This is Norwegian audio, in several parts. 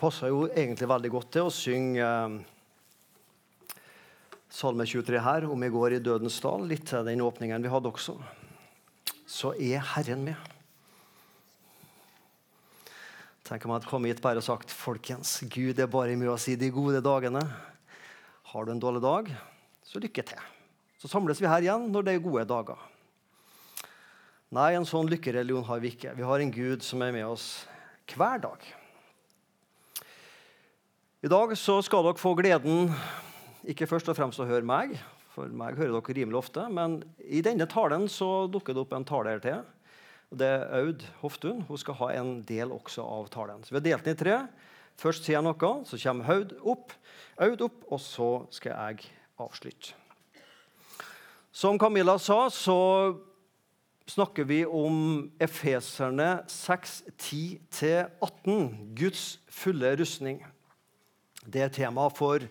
Passer jo egentlig veldig godt til å synge eh, Salme 23 her, om vi går i Dødens dal. Litt til den åpningen vi hadde også. Så er Herren med. Tenk om jeg hadde kommet hit bare og sagt folkens, Gud er bare med oss i de gode dagene. Har du en dårlig dag, så lykke til. Så samles vi her igjen når det er gode dager. Nei, en sånn lykkereligion har vi ikke. Vi har en Gud som er med oss hver dag. I dag så skal dere få gleden ikke først og fremst å høre meg, for meg hører dere rimelig ofte, men i denne talen så dukker det opp en taler til. Det er Aud Hoftun. Hun skal ha en del også av talen. Så Vi har delt den i tre. Først sier jeg noe, så kommer Aud opp, Aud opp, og så skal jeg avslutte. Som Camilla sa, så snakker vi om Efeserne 6, 10-18, Guds fulle rustning. Det er tema for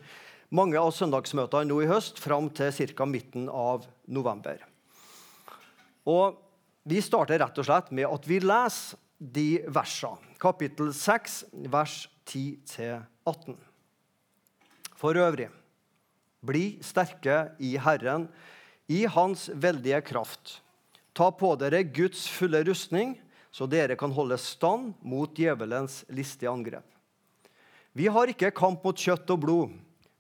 mange av søndagsmøtene nå i høst fram til ca. midten av november. Og Vi starter rett og slett med at vi leser de versene. Kapittel 6, vers 10-18. For øvrig, bli sterke i Herren, i Hans veldige kraft. Ta på dere Guds fulle rustning, så dere kan holde stand mot djevelens listige angrep. Vi har ikke kamp mot kjøtt og blod,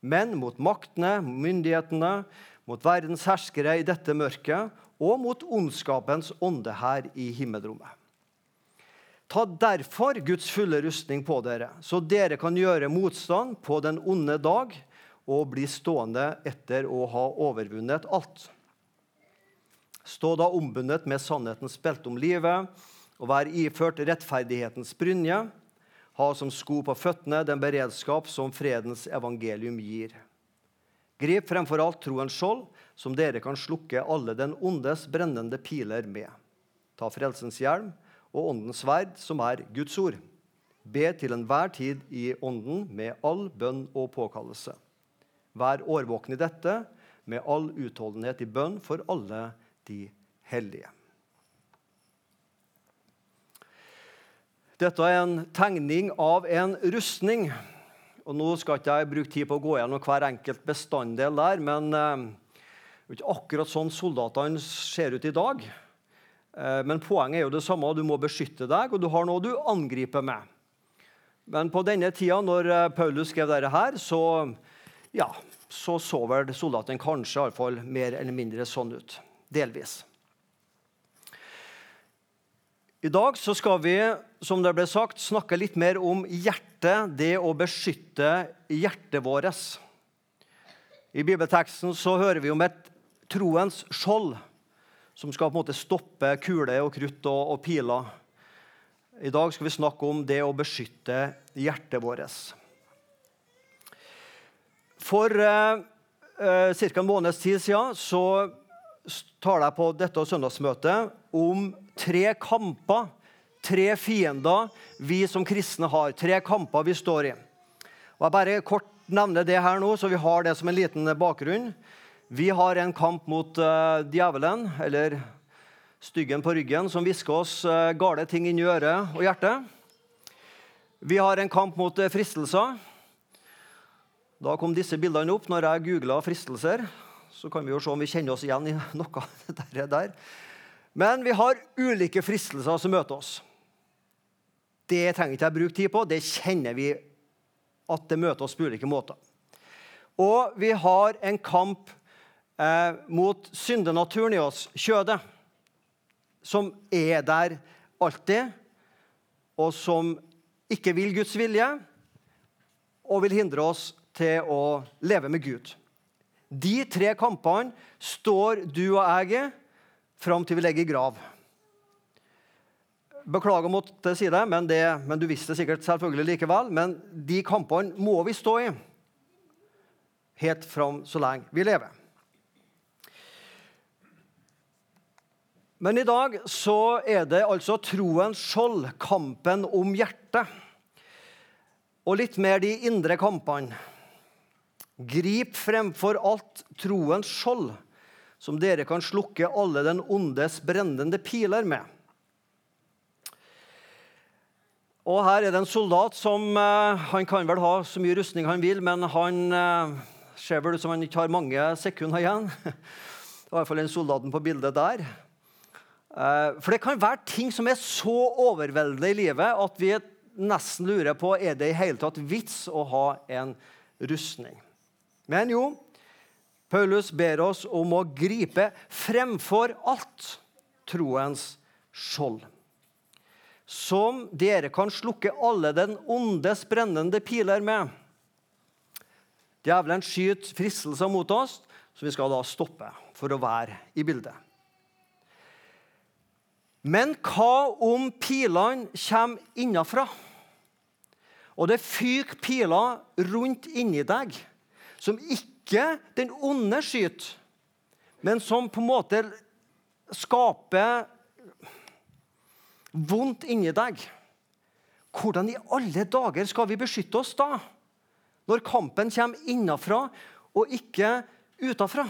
men mot maktene, myndighetene, mot verdens herskere i dette mørket og mot ondskapens ånde her i himmelrommet. Ta derfor Guds fulle rustning på dere, så dere kan gjøre motstand på den onde dag og bli stående etter å ha overvunnet alt. Stå da ombundet med sannhetens belte om livet og vær iført rettferdighetens brynje ha som sko på føttene den beredskap som fredens evangelium gir. Grip fremfor alt troens skjold, som dere kan slukke alle den ondes brennende piler med. Ta frelsens hjelm og åndens sverd, som er Guds ord. Be til enhver tid i ånden med all bønn og påkallelse. Vær årvåken i dette med all utholdenhet i bønn for alle de hellige. Dette er en tegning av en rustning. Og Nå skal ikke jeg bruke tid på å gå gjennom hver enkelt bestanddel der, men eh, det er ikke akkurat sånn soldatene ser ut i dag. Eh, men poenget er jo det samme. Du må beskytte deg, og du har noe du angriper med. Men på denne tida, når eh, Paulus skrev dette her, så, ja, så så vel soldatene kanskje i alle fall mer eller mindre sånn ut. Delvis. I dag så skal vi som det ble sagt, snakke litt mer om hjertet, det å beskytte hjertet vårt. I bibelteksten så hører vi om et troens skjold som skal på en måte stoppe kuler og krutt og, og piler. I dag skal vi snakke om det å beskytte hjertet vårt. For eh, eh, ca. en måneds tid siden så taler jeg på dette søndagsmøtet om tre kamper, tre fiender vi som kristne har. Tre kamper vi står i. Og Jeg bare kort nevner det her nå, så vi har det som en liten bakgrunn. Vi har en kamp mot uh, djevelen, eller styggen på ryggen, som hvisker oss uh, gale ting inni øret og hjertet. Vi har en kamp mot uh, fristelser. Da kom disse bildene opp når jeg googla fristelser. Så kan vi jo se om vi kjenner oss igjen i noe der. der. Men vi har ulike fristelser som møter oss. Det trenger ikke jeg bruke tid på. Det kjenner vi at det møter oss på ulike måter. Og vi har en kamp eh, mot syndenaturen i oss, kjødet, som er der alltid, og som ikke vil Guds vilje, og vil hindre oss til å leve med Gud. De tre kampene står du og jeg i fram til vi legger grav. Beklager å måtte si det men, det, men du visste det sikkert selvfølgelig likevel. Men de kampene må vi stå i helt fram så lenge vi lever. Men i dag så er det altså troens skjold, kampen om hjertet. Og litt mer de indre kampene. Grip fremfor alt troens skjold som dere kan slukke alle den ondes brennende piler med. Og her er det en soldat som eh, Han kan vel ha så mye rustning han vil, men han eh, ser vel ut som han ikke har mange sekunder igjen. Det var i hvert fall den soldaten på bildet der. Eh, for det kan være ting som er så overveldende i livet at vi nesten lurer på er det i hele tatt vits å ha en rustning. Men jo, Paulus ber oss om å gripe fremfor alt troens skjold som dere kan slukke alle den ondes brennende piler med. Djevelen skyter fristelser mot oss, som vi skal da stoppe for å være i bildet. Men hva om pilene kommer innafra? Og det fyker piler rundt inni deg som ikke den onde skyter, men som på en måte skaper vondt inni deg. Hvordan i alle dager skal vi beskytte oss da? Når kampen kommer innafra og ikke utafra?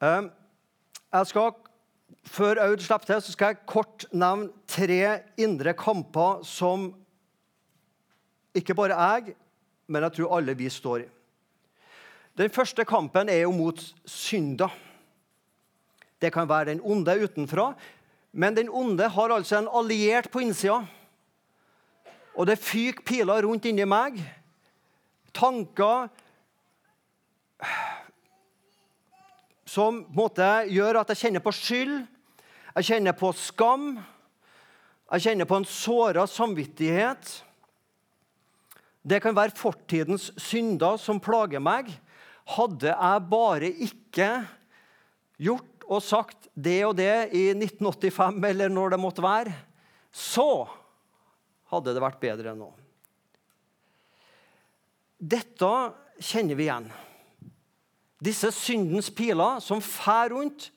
Jeg skal, Før Aud slipper til, så skal jeg kort nevne tre indre kamper som ikke bare jeg, men jeg tror alle vi står i. Den første kampen er jo mot synda. Det kan være den onde utenfra, men den onde har altså en alliert på innsida. Og det fyker piler rundt inni meg. Tanker som på en måte gjør at jeg kjenner på skyld, jeg kjenner på skam, jeg kjenner på en såra samvittighet. Det kan være fortidens synder som plager meg. Hadde jeg bare ikke gjort og sagt det og det i 1985, eller når det måtte være, så hadde det vært bedre enn nå. Dette kjenner vi igjen. Disse syndens piler som fær rundt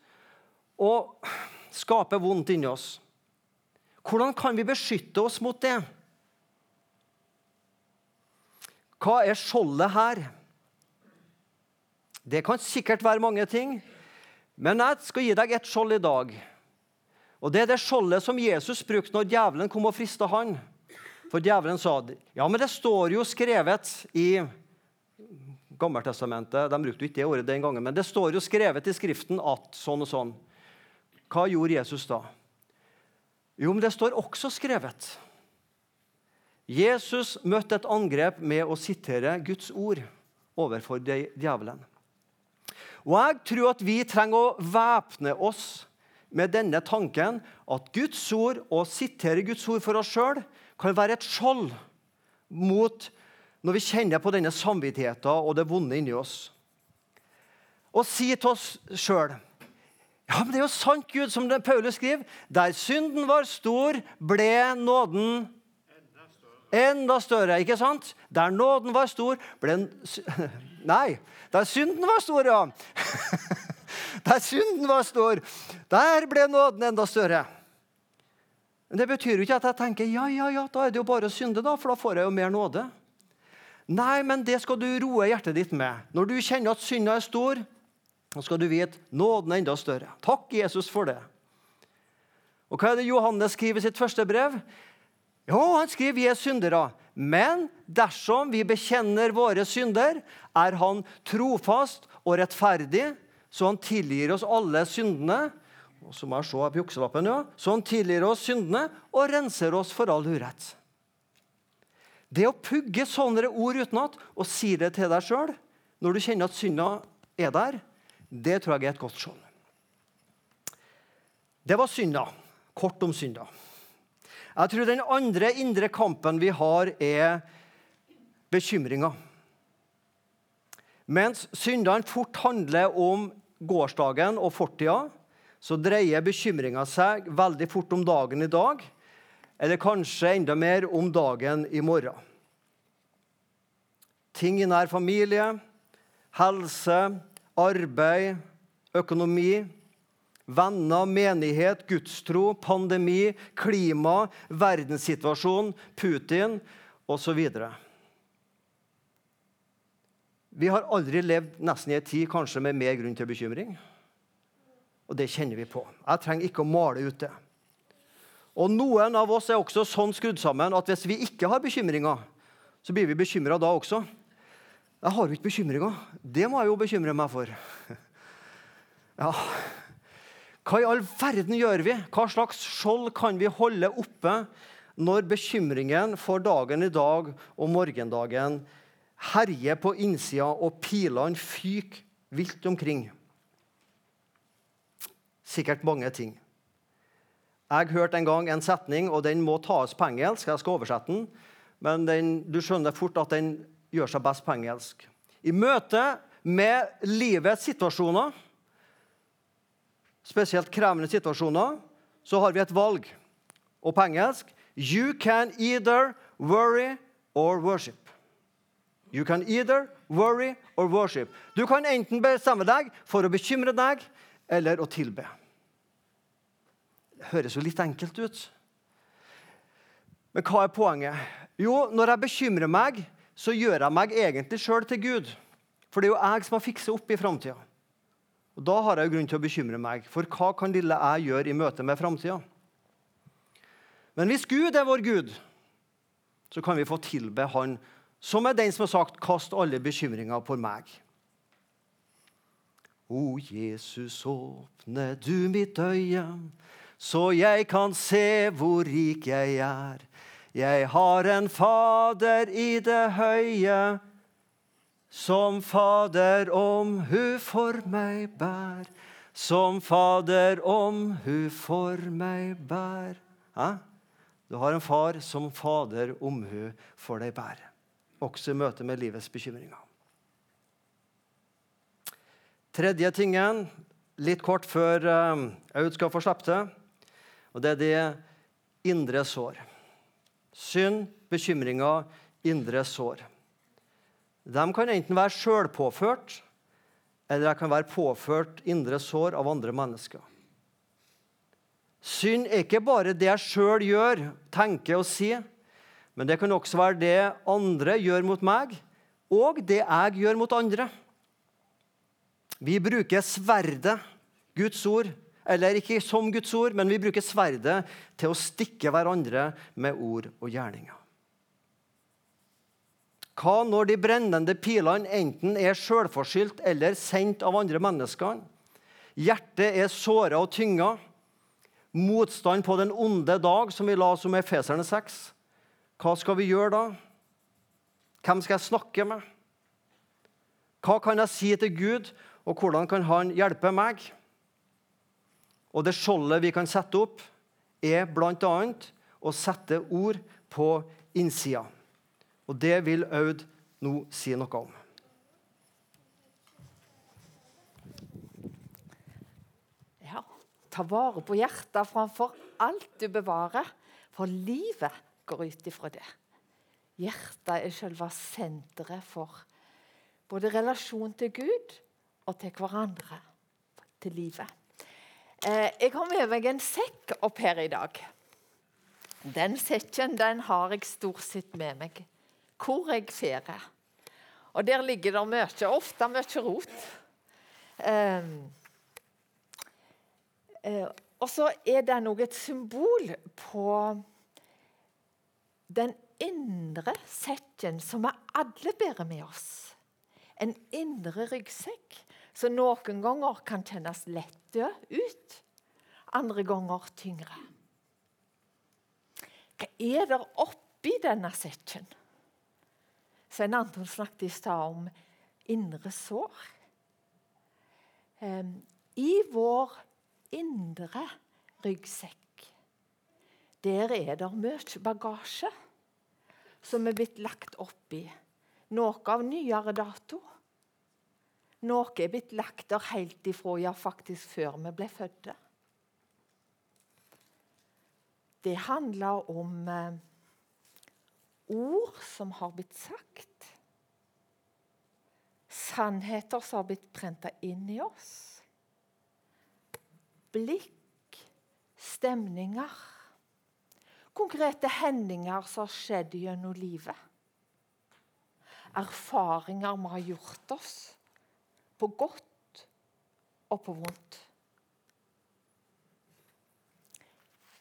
og skaper vondt inni oss. Hvordan kan vi beskytte oss mot det? Hva er skjoldet her? Det kan sikkert være mange ting, men jeg skal gi deg et skjold i dag. Og Det er det skjoldet som Jesus brukte når djevelen kom og frista han. For djevelen sa ja, men det står jo skrevet i Gammeltestamentet. De brukte jo ikke det ordet den gangen, men det står jo skrevet i Skriften at sånn og sånn. Hva gjorde Jesus da? Jo, men det står også skrevet Jesus møtte et angrep med å sitere Guds ord overfor djevelen. Og Jeg tror at vi trenger å væpne oss med denne tanken at Guds ord og sitere Guds ord for oss sjøl kan være et skjold mot når vi kjenner på denne samvittigheten og det vonde inni oss. Og si til oss sjøl ja, men det er jo sant, Gud, som Paulus skriver. Der synden var stor, ble nåden Enda større, ikke sant? Der nåden var stor, ble en Nei, der synden var stor, ja. Der synden var stor, der ble nåden enda større. Men Det betyr jo ikke at jeg tenker ja, ja, ja, da er det jo bare å synde, da, for da får jeg jo mer nåde. Nei, men det skal du roe hjertet ditt med. Når du kjenner at synda er stor, så skal du vite nåden er enda større. Takk, Jesus, for det. Og Hva er det Johannes skriver i sitt første brev? Jo, han skriver vi er syndere. Men dersom vi bekjenner våre synder, er han trofast og rettferdig, så han tilgir oss alle syndene. Og så må jeg se på jukselappen, ja. Så han tilgir oss syndene og renser oss for all urett. Det å pugge sånne ord utenat og si det til deg sjøl når du kjenner at synda er der, det tror jeg er et godt skjold. Det var synda. Kort om synda. Jeg tror den andre indre kampen vi har, er bekymringa. Mens syndene fort handler om gårsdagen og fortida, så dreier bekymringa seg veldig fort om dagen i dag, eller kanskje enda mer om dagen i morgen. Ting i nær familie, helse, arbeid, økonomi Venner, menighet, gudstro, pandemi, klima, verdenssituasjon, Putin osv. Vi har aldri levd nesten i en tid kanskje med mer grunn til bekymring. Og det kjenner vi på. Jeg trenger ikke å male ut det. Og noen av oss er også sånn skrudd sammen at hvis vi ikke har bekymringer, så blir vi bekymra da også. Jeg har jo ikke bekymringer. Det må jeg jo bekymre meg for. Ja. Hva i all verden gjør vi? Hva slags skjold kan vi holde oppe når bekymringen for dagen i dag og morgendagen herjer på innsida og pilene fyker vilt omkring? Sikkert mange ting. Jeg hørte en gang en setning, og den må tas på engelsk. Jeg skal oversette den, men den, du skjønner fort at den gjør seg best på engelsk. I møte med livets situasjoner, spesielt krevende situasjoner, så har vi et valg. Og på engelsk You can either worry or worship. You can either worry or worship. Du kan enten bestemme deg for å bekymre deg eller å tilbe. Høres jo litt enkelt ut. Men hva er poenget? Jo, når jeg bekymrer meg, så gjør jeg meg egentlig sjøl til Gud. For det er jo jeg som har fikset opp i framtida. Og da har jeg jo grunn til å bekymre meg. For hva kan lille jeg gjøre i møte med framtida? Men hvis Gud er vår Gud, så kan vi få tilbe Han som er den som har sagt 'kast alle bekymringer på meg'. O Jesus, åpne du mitt øye, så jeg kan se hvor rik jeg er. Jeg har en Fader i det høye, som Fader om hu for meg bær. Som Fader om hu for meg bær. Hæ? Du har en far som Fader omhu for deg bær. Også i møte med livets bekymringer. Tredje tingen, litt kort før eh, Aud skal få slippe til, og det er det indre sår. Synd, bekymringer, indre sår. De kan enten være sjølpåført, eller de kan være påført indre sår av andre mennesker. Synd er ikke bare det jeg sjøl gjør, tenker og sier, men det kan også være det andre gjør mot meg, og det jeg gjør mot andre. Vi bruker sverdet, Guds ord, eller ikke som Guds ord, men vi bruker sverdet til å stikke hverandre med ord og gjerninger. Hva når de brennende pilene enten er sjølforskyldt eller sendt av andre mennesker? Hjertet er såra og tynga. Motstand på den onde dag, som vi la oss om i Efeserne 6. Hva skal vi gjøre da? Hvem skal jeg snakke med? Hva kan jeg si til Gud, og hvordan kan Han hjelpe meg? Og det skjoldet vi kan sette opp, er bl.a. å sette ord på innsida. Og det vil Aud nå si noe om. Ja, ta vare på hjertet framfor alt du bevarer, for livet går ut ifra det. Hjertet er selve senteret for både relasjon til Gud og til hverandre, til livet. Eh, jeg har med meg en sekk opp her i dag. Den sekken den har jeg stort sett med meg hvor jeg fer. Og der ligger det mye, ofte mye rot. Eh, eh, og så er det òg et symbol på den indre sekken som vi alle bærer med oss. En indre ryggsekk som noen ganger kan kjennes lette ut, andre ganger tyngre. Hva er der oppi denne sekken? Svein Anton snakket i stad om indre sår. I vår indre ryggsekk der er det mye bagasje som er blitt lagt oppi. Noe av nyere dato. Noe er blitt lagt der helt ifra, ja, faktisk før vi ble fødte. Det handler om eh, ord som har blitt sagt. Sannheter som har blitt prenta inn i oss. Blikk, stemninger. Konkrete hendinger som har skjedd gjennom livet. erfaringer vi har gjort oss, på godt og på vondt.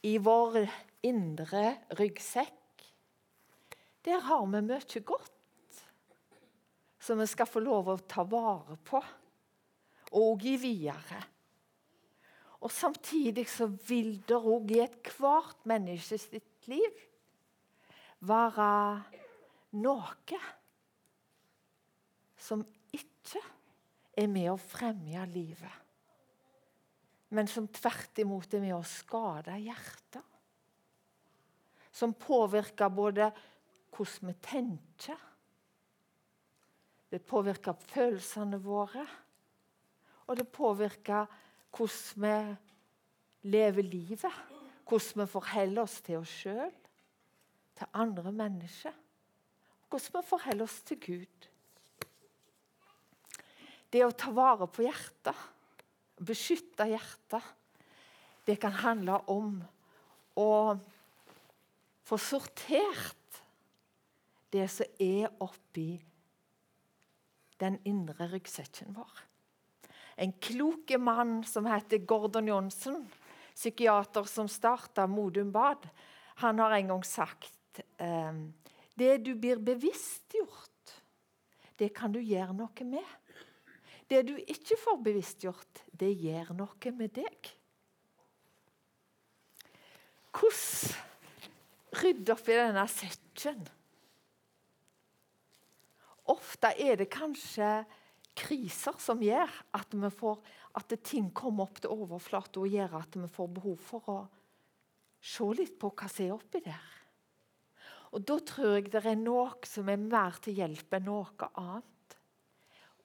I vår indre ryggsekk, der har vi mye godt som vi skal få lov å ta vare på og gi videre. Og Samtidig så vil det òg i ethvert menneske sitt liv være noe som ikke er med å fremme livet, men som tvert imot er med å skade hjertet. Som påvirker både hvordan vi tenker, det påvirker følelsene våre, og det påvirker hvordan vi lever livet. Hvordan vi forholder oss til oss sjøl, til andre mennesker. Hvordan vi forholder oss til Gud. Det å ta vare på hjertet, beskytte hjertet, det kan handle om å få sortert det som er oppi den indre ryggsekken vår. En klok mann som heter Gordon Johnsen, psykiater som starta Modum Bad, han har en gang sagt eh, det du blir bevisstgjort, det kan du gjøre noe med. Det du ikke får bevisstgjort, det gjør noe med deg. Hvordan rydde opp i denne sekken? Ofte er det kanskje kriser som gjør at, får, at ting kommer opp til overflaten og gjør at vi får behov for å se litt på hva som er oppi der. Og Da tror jeg det er noe som er mer til hjelp enn noe annet.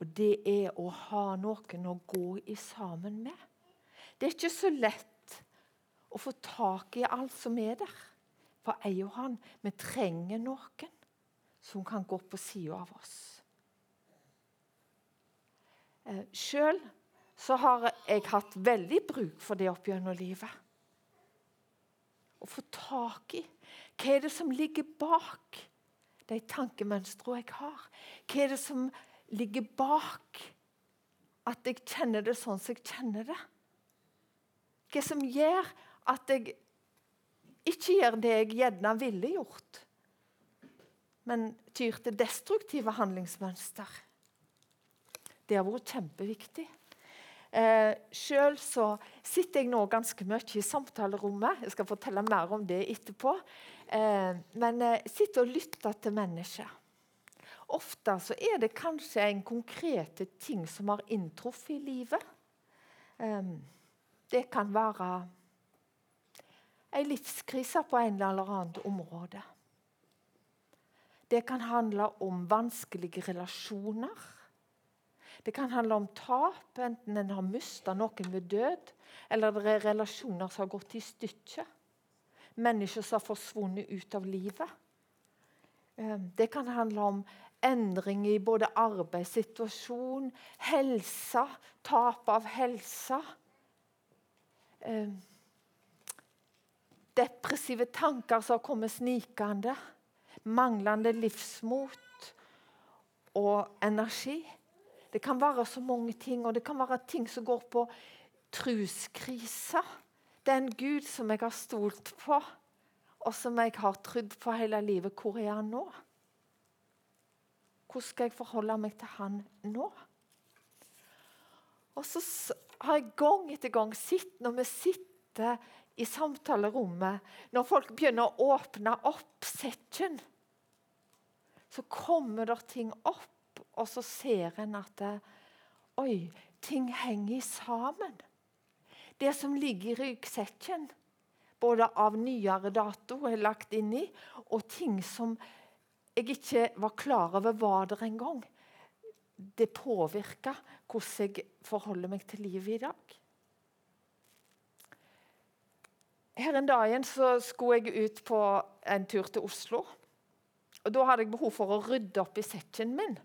Og det er å ha noen å gå i sammen med. Det er ikke så lett å få tak i alt som er der. For jeg og han, vi trenger noen som kan gå på sida av oss. Eh, Sjøl så har jeg hatt veldig bruk for det opp gjennom livet. Å få tak i hva er det som ligger bak de tankemønstrene jeg har. Hva er det som ligger bak at jeg kjenner det sånn som jeg kjenner det? Hva som gjør at jeg ikke gjør det jeg gjerne ville gjort? men tyr til destruktive handlingsmønster. Det har vært kjempeviktig. Eh, Sjøl sitter jeg nå ganske mye i samtalerommet. Jeg skal fortelle mer om det etterpå. Eh, men jeg sitter og lytter til mennesker. Ofte så er det kanskje en konkrete ting som har inntruffet i livet. Eh, det kan være en livskrise på en eller annen område. Det kan handle om vanskelige relasjoner. Det kan handle om tap, enten en har mista noen ved død, eller det er relasjoner som har gått i stykker. Mennesker som har forsvunnet ut av livet. Eh, det kan handle om endring i både arbeidssituasjon, helse, tap av helse. Eh, depressive tanker som har kommet snikende manglende livsmot og energi. Det kan være så mange ting, og det kan være ting som går på truskrise. Den Gud som jeg har stolt på, og som jeg har trodd på hele livet, hvor er han nå? Hvordan skal jeg forholde meg til han nå? Og så har jeg gang etter gang sett når vi sitter i samtalerommet, når folk begynner å åpne opp sekken så kommer det ting opp, og så ser en at Oi, ting henger sammen. Det som ligger i ryggsekken, både av nyere dato er lagt inn i, og ting som jeg ikke var klar over var der engang, det påvirka hvordan jeg forholder meg til livet i dag. Her en dag skulle jeg ut på en tur til Oslo. Og Da hadde jeg behov for å rydde opp i sekken min.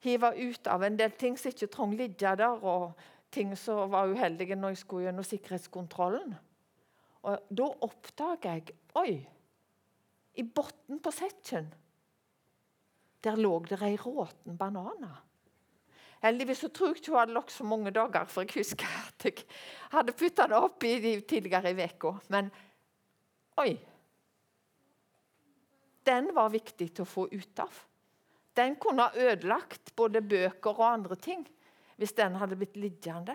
Hive ut av en del ting som ikke trong ligge der, og ting som var uheldige når jeg skulle gjennom sikkerhetskontrollen. Og Da oppdaga jeg Oi! I bunnen på sekken der lå det ei råten banan. Heldigvis så tror jeg ikke hun hadde lagt så mange dager, for jeg husker at jeg hadde putta det oppi tidligere i uka. Men oi Den var viktig til å få ut av. Den kunne ha ødelagt både bøker og andre ting hvis den hadde blitt liggende.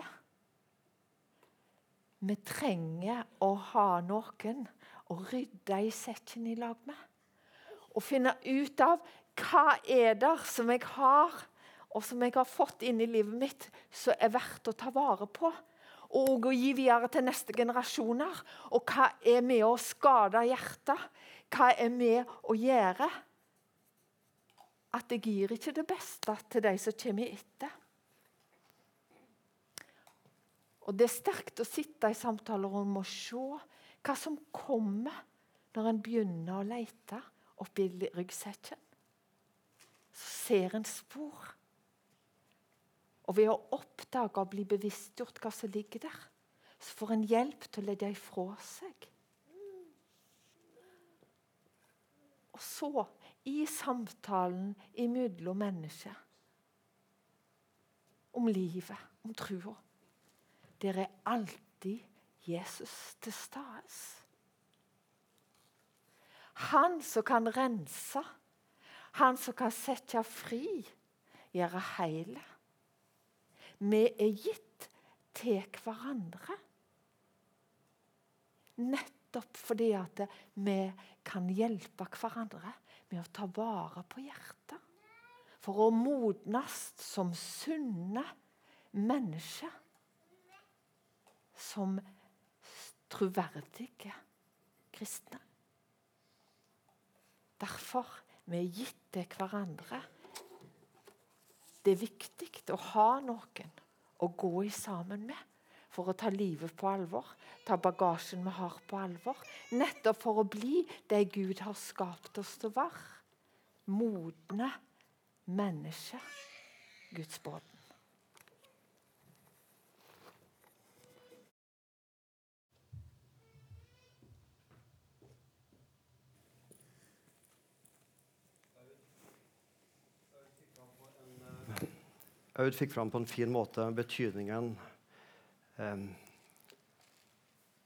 Vi trenger å ha noen å rydde i sekken i lag med. Og finne ut av hva er det som jeg har, og som jeg har fått inn i livet mitt, som er verdt å ta vare på. Og å gi videre til neste generasjoner. Og hva er med å skade hjertet? Hva er med å gjøre at jeg gir ikke det beste til de som kommer etter? Og Det er sterkt å sitte i samtaler om å se hva som kommer når en begynner å lete oppi ryggsekken. Så ser en spor. Og ved å oppdage og bli bevisstgjort hva som ligger der, så får en hjelp til å legge ifra seg. Og så, i samtalen imellom mennesker om livet, om trua der er alltid Jesus til stede. Han som kan rense, han som kan sette fri, gjøre hele. Vi er gitt til hverandre. Nettopp fordi at vi kan hjelpe hverandre med å ta vare på hjertet. For å modnes som sunne mennesker som troverdige kristne. Derfor vi er gitt til hverandre. Det er viktig å ha noen å gå i sammen med for å ta livet på alvor, ta bagasjen vi har, på alvor. Nettopp for å bli det Gud har skapt oss til å være. Modne mennesker. Guds båt. Aud fikk fram på en fin måte betydningen eh,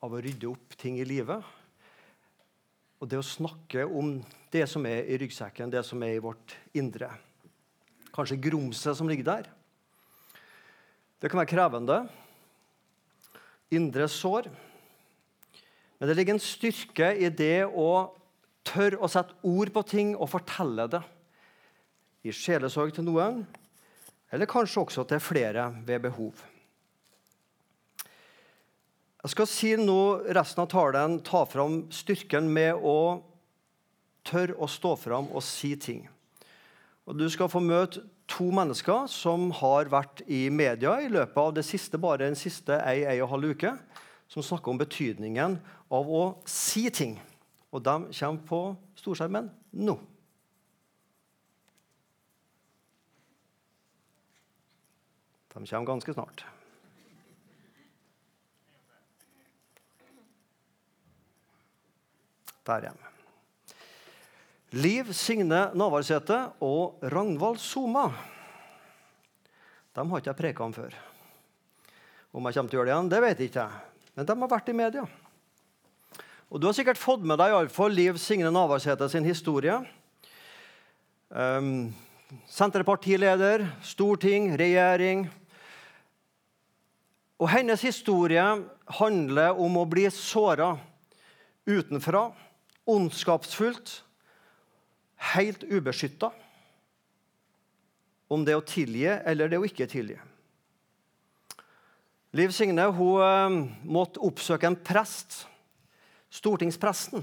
av å rydde opp ting i livet. Og det å snakke om det som er i ryggsekken, det som er i vårt indre. Kanskje grumset som ligger der. Det kan være krevende. Indre sår. Men det ligger en styrke i det å tørre å sette ord på ting og fortelle det. I sjelesorg til noen eller kanskje også til flere ved behov. Jeg skal si nå resten av talen ta fram styrken med å tørre å stå fram og si ting. Og Du skal få møte to mennesker som har vært i media i løpet av det siste, bare den siste ei, ei og halv uke, som snakker om betydningen av å si ting. Og de kommer på storskjermen nå. De kommer ganske snart. Der hjemme. Liv Signe Navarsete og Ragnvald Soma. De har ikke jeg preka om før. Om jeg kommer til å gjøre det igjen, det vet jeg ikke. Men de har vært i media. Og Du har sikkert fått med deg i alle fall Liv Signe Navarsete sin historie. Um, Senterpartileder, storting, regjering. Og hennes historie handler om å bli såra utenfra, ondskapsfullt, helt ubeskytta. Om det å tilgi eller det å ikke tilgi. Liv Signe hun eh, måtte oppsøke en prest, stortingspresten,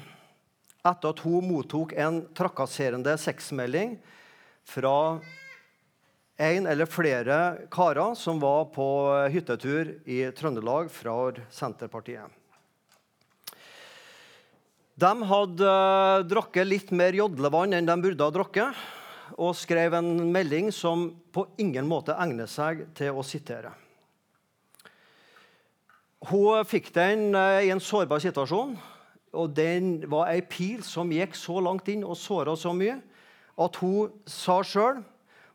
etter at hun mottok en trakasserende sexmelding fra en eller flere karer som var på hyttetur i Trøndelag fra Senterpartiet. De hadde uh, drukket litt mer jodlevann enn de burde ha drukket, og skrev en melding som på ingen måte egner seg til å sitere. Hun fikk den uh, i en sårbar situasjon, og den var ei pil som gikk så langt inn og såra så mye at hun sa sjøl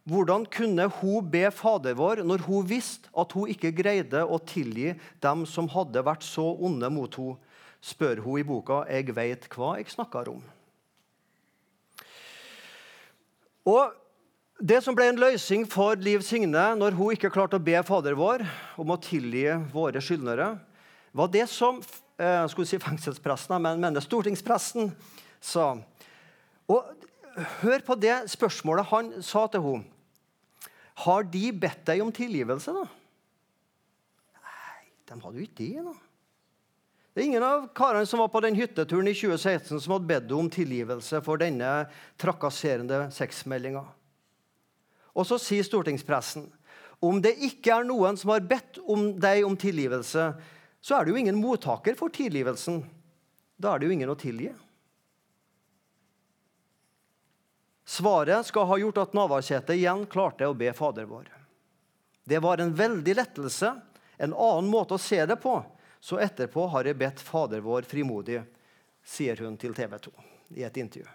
hvordan kunne hun be Fader vår når hun visste at hun ikke greide å tilgi dem som hadde vært så onde mot henne, spør hun i boka 'Jeg veit hva jeg snakker om'. Og Det som ble en løsning for Liv Signe når hun ikke klarte å be Fader vår om å tilgi våre skyldnere, var det som jeg skulle si fengselspresten, men mener stortingspresten sa. Og Hør på det spørsmålet han sa til henne. Har de bedt deg om tilgivelse, da? Nei, de hadde jo ikke det. da. Det er ingen av karene som var på den hytteturen i 2016 som hadde bedt om tilgivelse for denne trakasserende sexmeldinga. Og så sier stortingspressen om det ikke er noen som har bedt om deg om tilgivelse, så er det jo ingen mottaker for tilgivelsen. Da er det jo ingen å tilgi. Svaret skal ha gjort at Navarsete igjen klarte å be Fader vår. Det var en veldig lettelse, en annen måte å se det på. Så etterpå har jeg bedt Fader vår frimodig, sier hun til TV 2 i et intervju.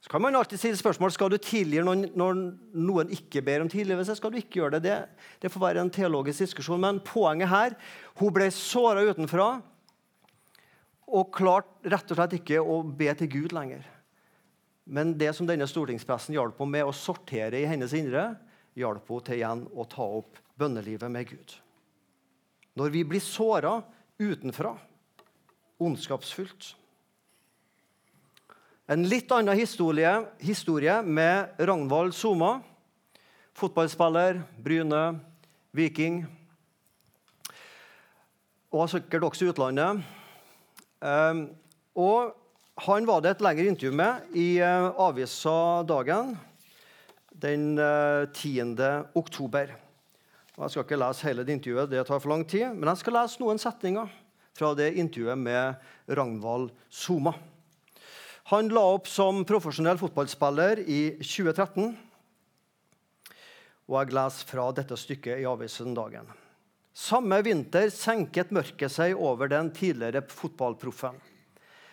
Så kan man alltid stille spørsmål skal du tilgi når, når noen ikke ber om tilgivelse. Skal du ikke gjøre det? det? Det får være en teologisk diskusjon. Men poenget her hun ble såra utenfra og klarte rett og slett ikke å be til Gud lenger. Men det som denne stortingspressen hjalp henne med å sortere i hennes indre, hjalp henne til igjen å ta opp bønnelivet med Gud. Når vi blir såra utenfra, ondskapsfullt En litt annen historie, historie med Ragnvald Soma. Fotballspiller, Bryne, Viking. Og sikkert også utlandet. Um, og han var det et lengre intervju med i uh, avisa Dagen den uh, eh, 10. oktober. Jeg skal ikke lese hele det intervjuet, det tar for lang tid, men jeg skal lese noen setninger fra det intervjuet med Ragnvald Soma. Han la opp som profesjonell fotballspiller i 2013. Og jeg leser fra dette stykket i avisen Dagen. Samme vinter senket mørket seg over den tidligere fotballproffen.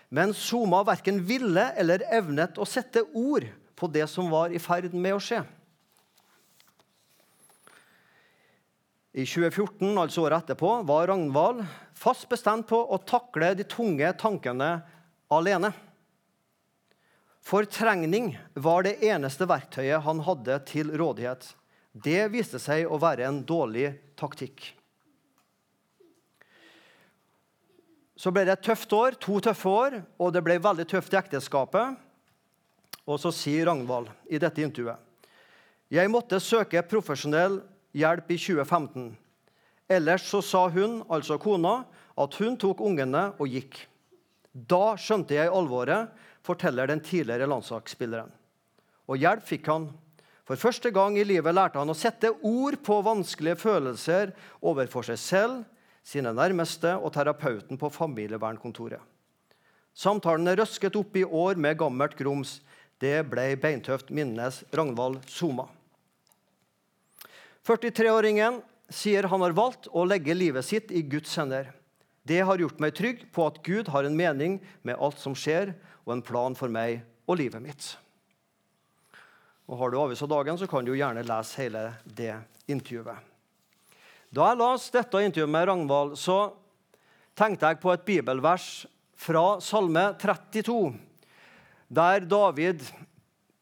Men Soma verken ville eller evnet å sette ord på det som var i ferd med å skje. I 2014, altså året etterpå, var Ragnvald fast bestemt på å takle de tunge tankene alene. Fortrengning var det eneste verktøyet han hadde til rådighet. Det viste seg å være en dårlig taktikk. Så ble det et tøft år, to tøffe år, og det ble veldig tøft i ekteskapet. Og så sier Ragnvald i dette intervjuet jeg måtte søke profesjonell hjelp i 2015. Ellers så sa hun, altså kona, at hun tok ungene og gikk. Da skjønte jeg alvoret, forteller den tidligere landslagsspilleren. Og hjelp fikk han. For første gang i livet lærte han å sette ord på vanskelige følelser overfor seg selv sine nærmeste og terapeuten på familievernkontoret. Samtalene røsket opp i år med gammelt grums. Det ble beintøft, minnes Ragnvald Soma. 43-åringen sier han har valgt å legge livet sitt i Guds hender. Det har gjort meg trygg på at Gud har en mening med alt som skjer, og en plan for meg og livet mitt. Og Har du avisa Dagen, så kan du gjerne lese hele det intervjuet. Da jeg leste dette intervjuet med Ragnvald, så tenkte jeg på et bibelvers fra Salme 32, der David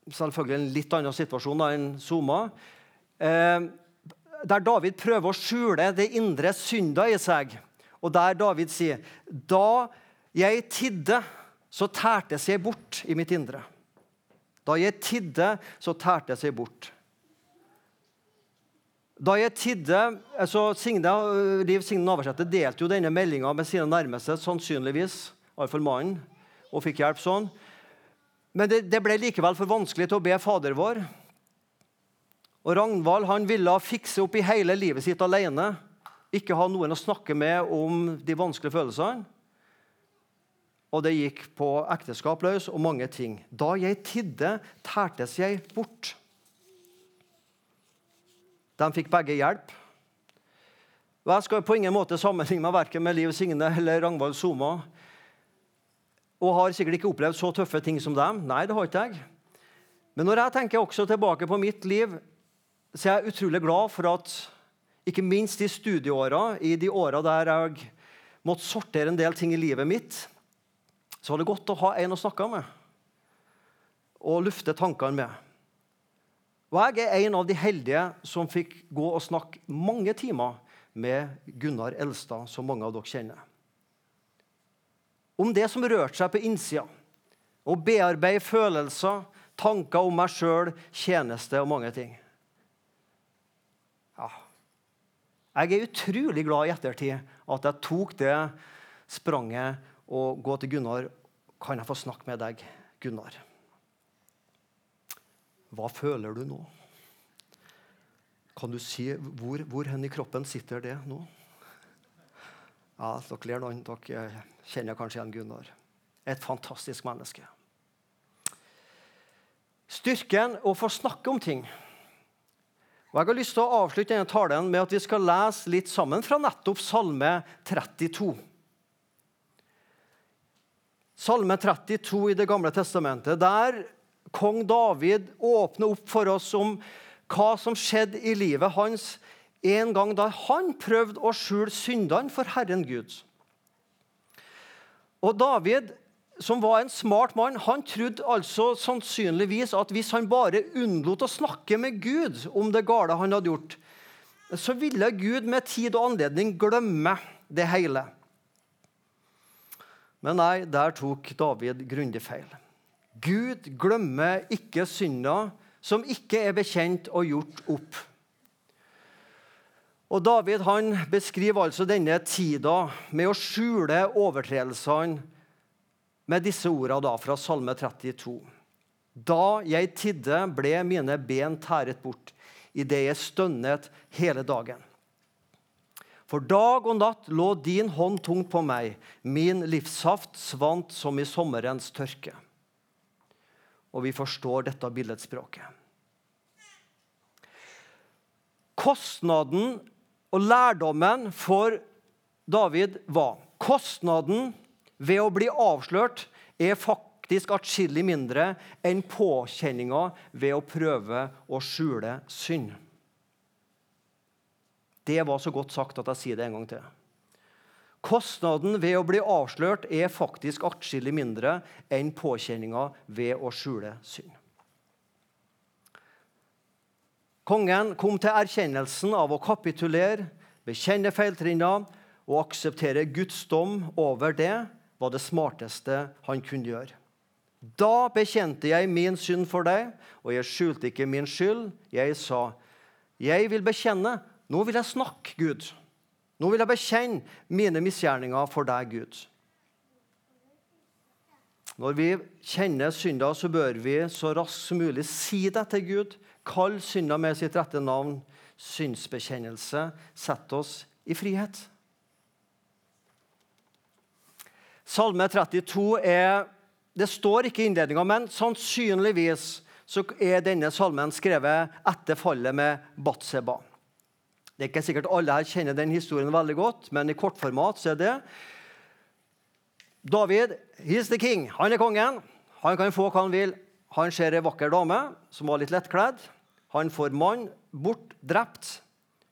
Selvfølgelig en litt annen situasjon enn Soma. Eh, der David prøver å skjule det indre synda i seg. Og der David sier Da jeg tidde, så tærtes jeg bort i mitt indre. Da jeg tidde, så tærtes jeg bort. Da jeg tidde, så Signe, Liv Signe Navarsete delte jo denne meldinga med sine nærmeste, sannsynligvis, iallfall mannen, og fikk hjelp sånn. Men det, det, ble likevel for vanskelig til å be Fader vår. Og Ragnvald han ville fikse opp i hele livet sitt alene. Ikke ha noen å snakke med om de vanskelige følelsene. Og det gikk på ekteskap løs og mange ting. Da jeg tidde, tærtes jeg bort. De fikk begge hjelp. Og Jeg skal på ingen måte sammenligne meg verken med Liv Signe eller Ragnvald Soma. Og har sikkert ikke opplevd så tøffe ting som dem. Nei, det har ikke jeg. Men når jeg tenker også tilbake på mitt liv, så er jeg utrolig glad for at ikke minst i studieåra, i de åra der jeg måtte sortere en del ting i livet mitt, så var det godt å ha en å snakke med og lufte tankene med. Og jeg er en av de heldige som fikk gå og snakke mange timer med Gunnar Elstad, som mange av dere kjenner. Om det som rørte seg på innsida. Å bearbeide følelser, tanker om meg sjøl, tjeneste og mange ting. Ja. Jeg er utrolig glad i ettertid at jeg tok det spranget og gå til Gunnar. Kan jeg få snakke med deg, Gunnar? Hva føler du nå? Kan du si hvor, hvor hen i kroppen sitter det nå? Ja, Dere ler noen. Dere kjenner kanskje igjen Gunnar. Et fantastisk menneske. Styrken å få snakke om ting. Og Jeg har lyst til å avslutte denne talen med at vi skal lese litt sammen fra nettopp Salme 32. Salme 32 i Det gamle testamentet, der kong David åpner opp for oss om hva som skjedde i livet hans en gang da han prøvde å skjule syndene for Herren Gud. Og David, som var en smart mann, han trodde altså sannsynligvis at hvis han bare unnlot å snakke med Gud om det gale han hadde gjort, så ville Gud med tid og anledning glemme det hele. Men nei, der tok David grundig feil. Gud glemmer ikke synder som ikke er bekjent og gjort opp. Og David han beskriver altså denne tida med å skjule overtredelsene med disse ordene da fra Salme 32. Da jeg tidde, ble mine ben tæret bort idet jeg stønnet hele dagen. For dag og natt lå din hånd tungt på meg, min livssaft svant som i sommerens tørke. Og vi forstår dette billedspråket. Kostnaden og lærdommen for David var Kostnaden ved å bli avslørt er faktisk atskillig mindre enn påkjenninga ved å prøve å skjule synd. Det var så godt sagt at jeg sier det en gang til. Kostnaden ved å bli avslørt er faktisk atskillig mindre enn påkjenninga ved å skjule synd. Kongen kom til erkjennelsen av å kapitulere, bekjenne feiltrinna og akseptere Guds dom over det var det smarteste han kunne gjøre. Da bekjente jeg min synd for deg, og jeg skjulte ikke min skyld. Jeg sa, 'Jeg vil bekjenne. Nå vil jeg snakke, Gud.' 'Nå vil jeg bekjenne mine misgjerninger for deg, Gud.' Når vi kjenner synda, så bør vi så raskt som mulig si det til Gud. Kall synda med sitt rette navn. Synsbekjennelse. setter oss i frihet. Salme 32 er Det står ikke i innledninga, men sannsynligvis så er denne salmen skrevet etter fallet med Batseba. Det er ikke sikkert alle her kjenner den historien veldig godt, men i kortformat så er det David he's the king. Han er kongen. Han kan få hva han vil. Han ser ei vakker dame som var litt lettkledd. Han får mann bort, drept,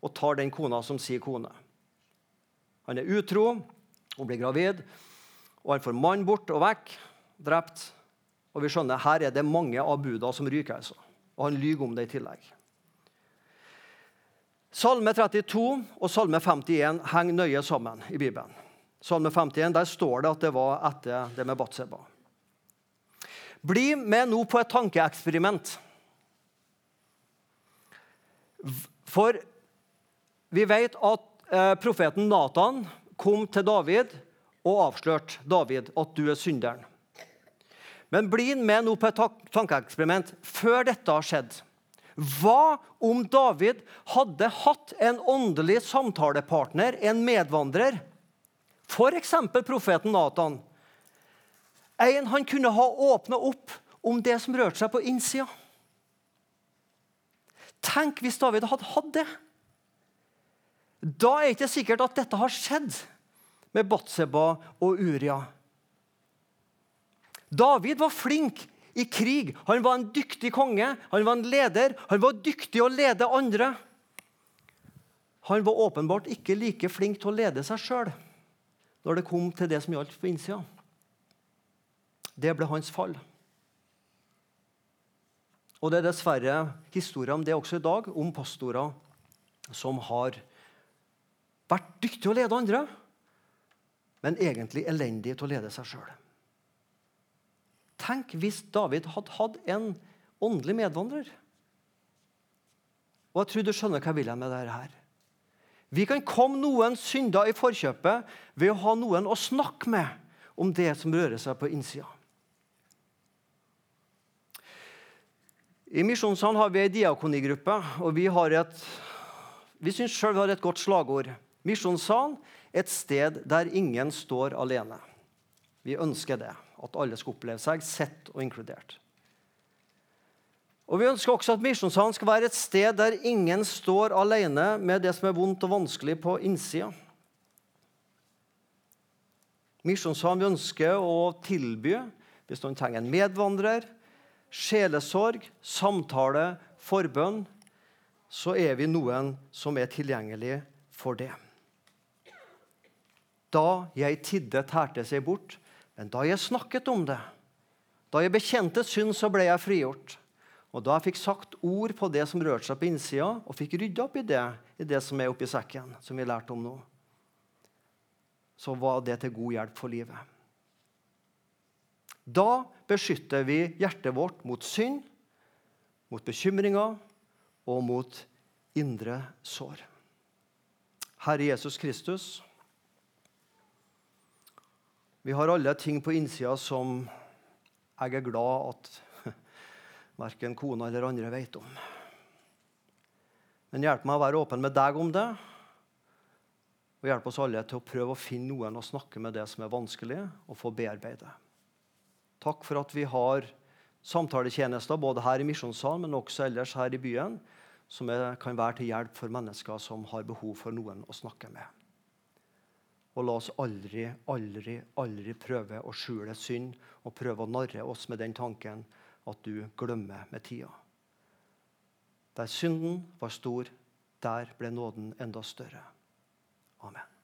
og tar den kona som sier kone. Han er utro og blir gravid, og han får mann bort og vekk, drept. Og vi skjønner her er det mange av buda som ryker. altså. Og han lyver om det i tillegg. Salme 32 og Salme 51 henger nøye sammen i Bibelen. Salme 51 der står det at det var etter det med Batseba. Bli med nå på et tankeeksperiment. For vi vet at eh, profeten Natan kom til David og avslørte David at du er synderen. Men bli med nå på et tankeeksperiment før dette har skjedd. Hva om David hadde hatt en åndelig samtalepartner, en medvandrer? F.eks. profeten Natan. En han kunne ha åpna opp om det som rørte seg på innsida. Tenk hvis David hadde hatt det. Da er det ikke sikkert at dette har skjedd med Batseba og Uria. David var flink i krig. Han var en dyktig konge, han var en leder. Han var dyktig å lede andre. Han var åpenbart ikke like flink til å lede seg sjøl når det kom til det som gjaldt på innsida. Det ble hans fall. Og det er dessverre historier om det også i dag, om pastorer som har vært dyktige til å lede andre, men egentlig elendige til å lede seg sjøl. Tenk hvis David hadde hatt en åndelig medvandrer. Og jeg tror du skjønner hva jeg vil med dette. her. Vi kan komme noen synder i forkjøpet ved å ha noen å snakke med om det som rører seg på innsida. I Misjonssalen har vi ei diakonigruppe, og vi, har et, vi syns sjøl vi har et godt slagord. Misjonssalen et sted der ingen står alene. Vi ønsker det, at alle skal oppleve seg sett og inkludert. Og Vi ønsker også at Misjonssalen skal være et sted der ingen står alene med det som er vondt og vanskelig på innsida. Misjonssalen vi ønsker å tilby hvis noen trenger en medvandrer, sjelesorg, samtale, forbønn, så er vi noen som er tilgjengelig for det. Da jeg tidde, tærte seg bort, men da jeg snakket om det, da jeg bekjente synd, så ble jeg frigjort. Og da jeg fikk sagt ord på det som rørte seg på innsida, og fikk rydda opp i det, i det som er oppi sekken, som vi lærte om nå, så var det til god hjelp for livet. Da beskytter vi hjertet vårt mot synd, mot bekymringer og mot indre sår. Herre Jesus Kristus, vi har alle ting på innsida som jeg er glad at verken kona eller andre vet om. Men hjelp meg å være åpen med deg om det. Og hjelp oss alle til å prøve å finne noen å snakke med det som er vanskelig, og få bearbeide. Takk for at vi har samtaletjenester både her i Misjonssalen, men også ellers her i byen, som kan være til hjelp for mennesker som har behov for noen å snakke med. Og la oss aldri, aldri, aldri prøve å skjule synd og prøve å narre oss med den tanken at du glemmer med tida. Der synden var stor, der ble nåden enda større. Amen.